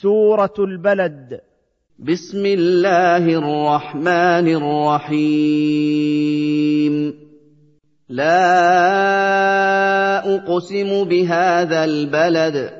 سورة البلد. بسم الله الرحمن الرحيم. لا أقسم بهذا البلد.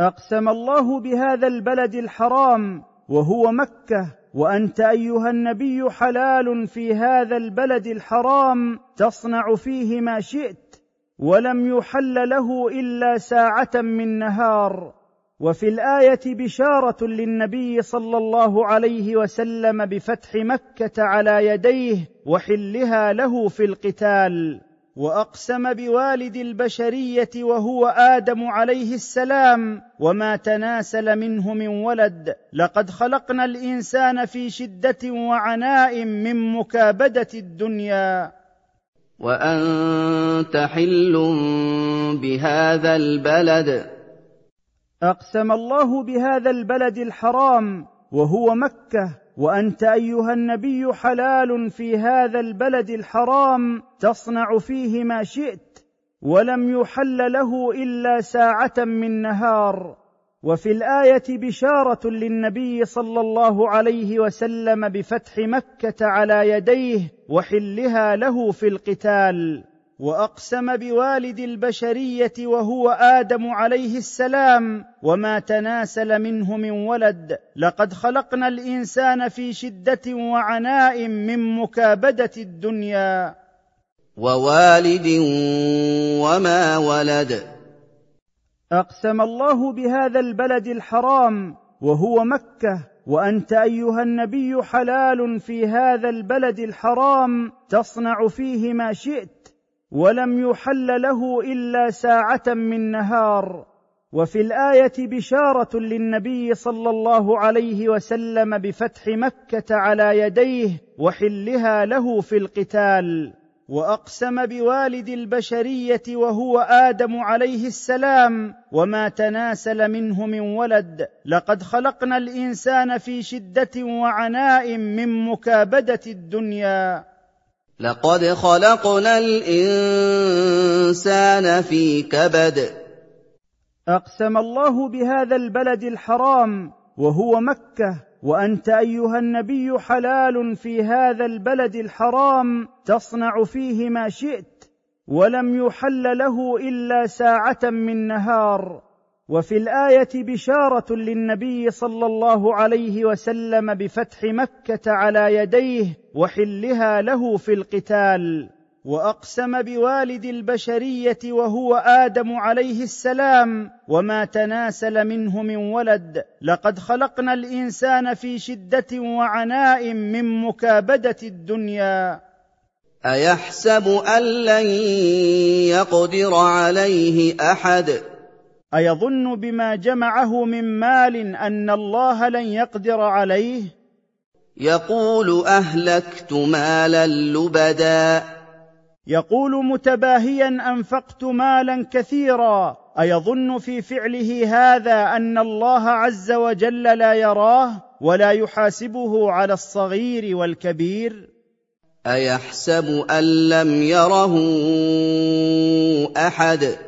أقسم الله بهذا البلد الحرام وهو مكة وأنت أيها النبي حلال في هذا البلد الحرام تصنع فيه ما شئت ولم يحل له إلا ساعة من نهار. وفي الآية بشارة للنبي صلى الله عليه وسلم بفتح مكة على يديه وحلها له في القتال وأقسم بوالد البشرية وهو آدم عليه السلام وما تناسل منه من ولد لقد خلقنا الإنسان في شدة وعناء من مكابدة الدنيا. وأنت حل بهذا البلد. أقسم الله بهذا البلد الحرام وهو مكة وأنت أيها النبي حلال في هذا البلد الحرام تصنع فيه ما شئت ولم يحل له إلا ساعة من نهار. وفي الآية بشارة للنبي صلى الله عليه وسلم بفتح مكة على يديه وحلها له في القتال. وأقسم بوالد البشرية وهو آدم عليه السلام وما تناسل منه من ولد. لقد خلقنا الإنسان في شدة وعناء من مكابدة الدنيا. ووالد وما ولد. أقسم الله بهذا البلد الحرام وهو مكة. وأنت أيها النبي حلال في هذا البلد الحرام تصنع فيه ما شئت. ولم يحل له إلا ساعة من نهار. وفي الآية بشارة للنبي صلى الله عليه وسلم بفتح مكة على يديه وحلها له في القتال. وأقسم بوالد البشرية وهو آدم عليه السلام وما تناسل منه من ولد. لقد خلقنا الإنسان في شدة وعناء من مكابدة الدنيا. لقد خلقنا الإنسان في كبد. أقسم الله بهذا البلد الحرام وهو مكة وأنت أيها النبي حلال في هذا البلد الحرام تصنع فيه ما شئت ولم يحل له إلا ساعة من نهار. وفي الآية بشارة للنبي صلى الله عليه وسلم بفتح مكة على يديه وحلها له في القتال وأقسم بوالد البشرية وهو آدم عليه السلام وما تناسل منه من ولد لقد خلقنا الإنسان في شدة وعناء من مكابدة الدنيا. أيحسب أن لن يقدر عليه أحد؟ أيظن بما جمعه من مال أن الله لن يقدر عليه؟ يقول أهلكت مالا لبدا. يقول متباهيا أنفقت مالا كثيرا. أيظن في فعله هذا أن الله عز وجل لا يراه ولا يحاسبه على الصغير والكبير؟ أيحسب أن لم يره أحد؟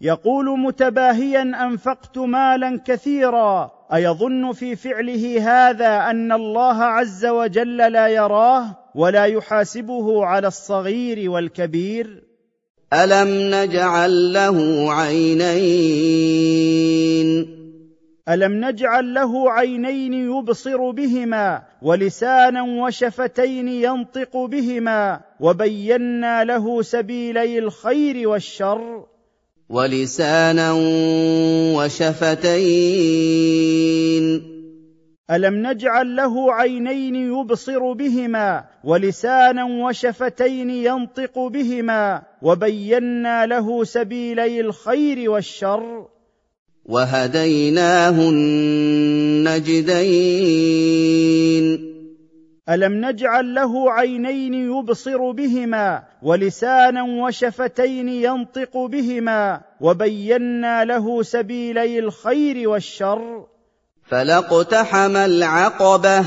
يقول متباهيا أنفقت مالا كثيرا أيظن في فعله هذا أن الله عز وجل لا يراه ولا يحاسبه على الصغير والكبير؟ ألم نجعل له عينين؟ ألم نجعل له عينين يبصر بهما ولسانا وشفتين ينطق بهما وبينا له سبيلي الخير والشر؟ ولسانا وشفتين. ألم نجعل له عينين يبصر بهما ولسانا وشفتين ينطق بهما وبينا له سبيلي الخير والشر. وهديناه النجدين. ألم نجعل له عينين يبصر بهما ولسانا وشفتين ينطق بهما وبينا له سبيلي الخير والشر. فلاقتحم العقبة.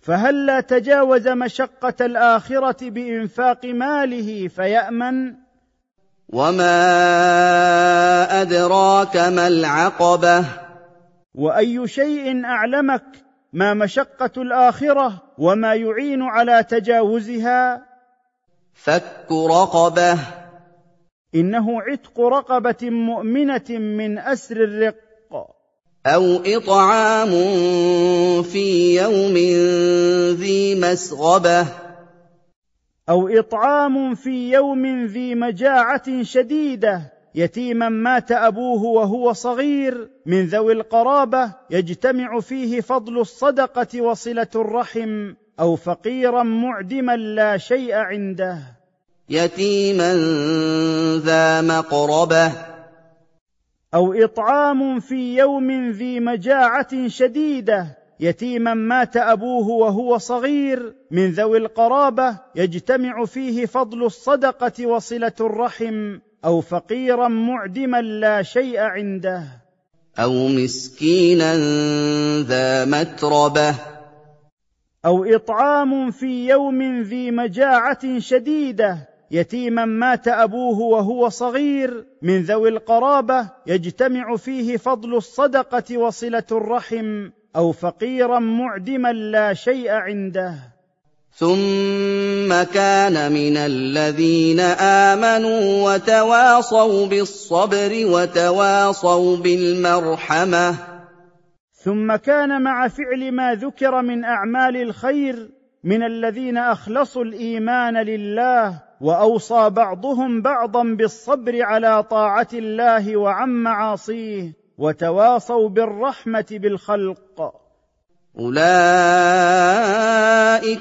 فهلا تجاوز مشقة الآخرة بإنفاق ماله فيأمن؟ وما أدراك ما العقبة؟ وأي شيء أعلمك ما مشقة الآخرة وما يعين على تجاوزها. فك رقبة. إنه عتق رقبة مؤمنة من أسر الرق. أو إطعام في يوم ذي مسغبة. أو إطعام في يوم ذي مجاعة شديدة. يتيما مات أبوه وهو صغير من ذوي القرابة يجتمع فيه فضل الصدقة وصلة الرحم أو فقيرا معدما لا شيء عنده. يتيما ذا مقربة. أو إطعام في يوم ذي مجاعة شديدة. يتيما مات أبوه وهو صغير من ذوي القرابة يجتمع فيه فضل الصدقة وصلة الرحم أو فقيرا معدما لا شيء عنده. أو مسكينا ذا متربة. أو إطعام في يوم ذي مجاعة شديدة. يتيما مات أبوه وهو صغير. من ذوي القرابة يجتمع فيه فضل الصدقة وصلة الرحم. أو فقيرا معدما لا شيء عنده. ثم كان من الذين امنوا وتواصوا بالصبر وتواصوا بالمرحمه ثم كان مع فعل ما ذكر من اعمال الخير من الذين اخلصوا الايمان لله واوصى بعضهم بعضا بالصبر على طاعه الله وعن معاصيه وتواصوا بالرحمه بالخلق أولئك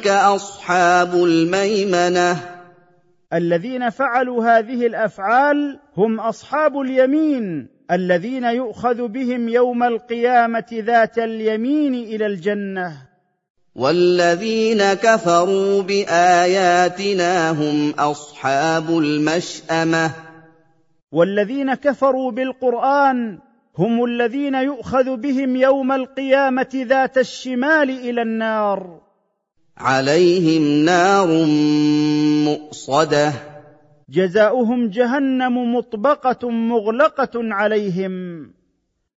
أصحاب الميمنة. الذين فعلوا هذه الأفعال هم أصحاب اليمين الذين يؤخذ بهم يوم القيامة ذات اليمين إلى الجنة. والذين كفروا بآياتنا هم أصحاب المشأمة. والذين كفروا بالقرآن هم الذين يؤخذ بهم يوم القيامة ذات الشمال إلى النار. عليهم نار مؤصدة. جزاؤهم جهنم مطبقة مغلقة عليهم.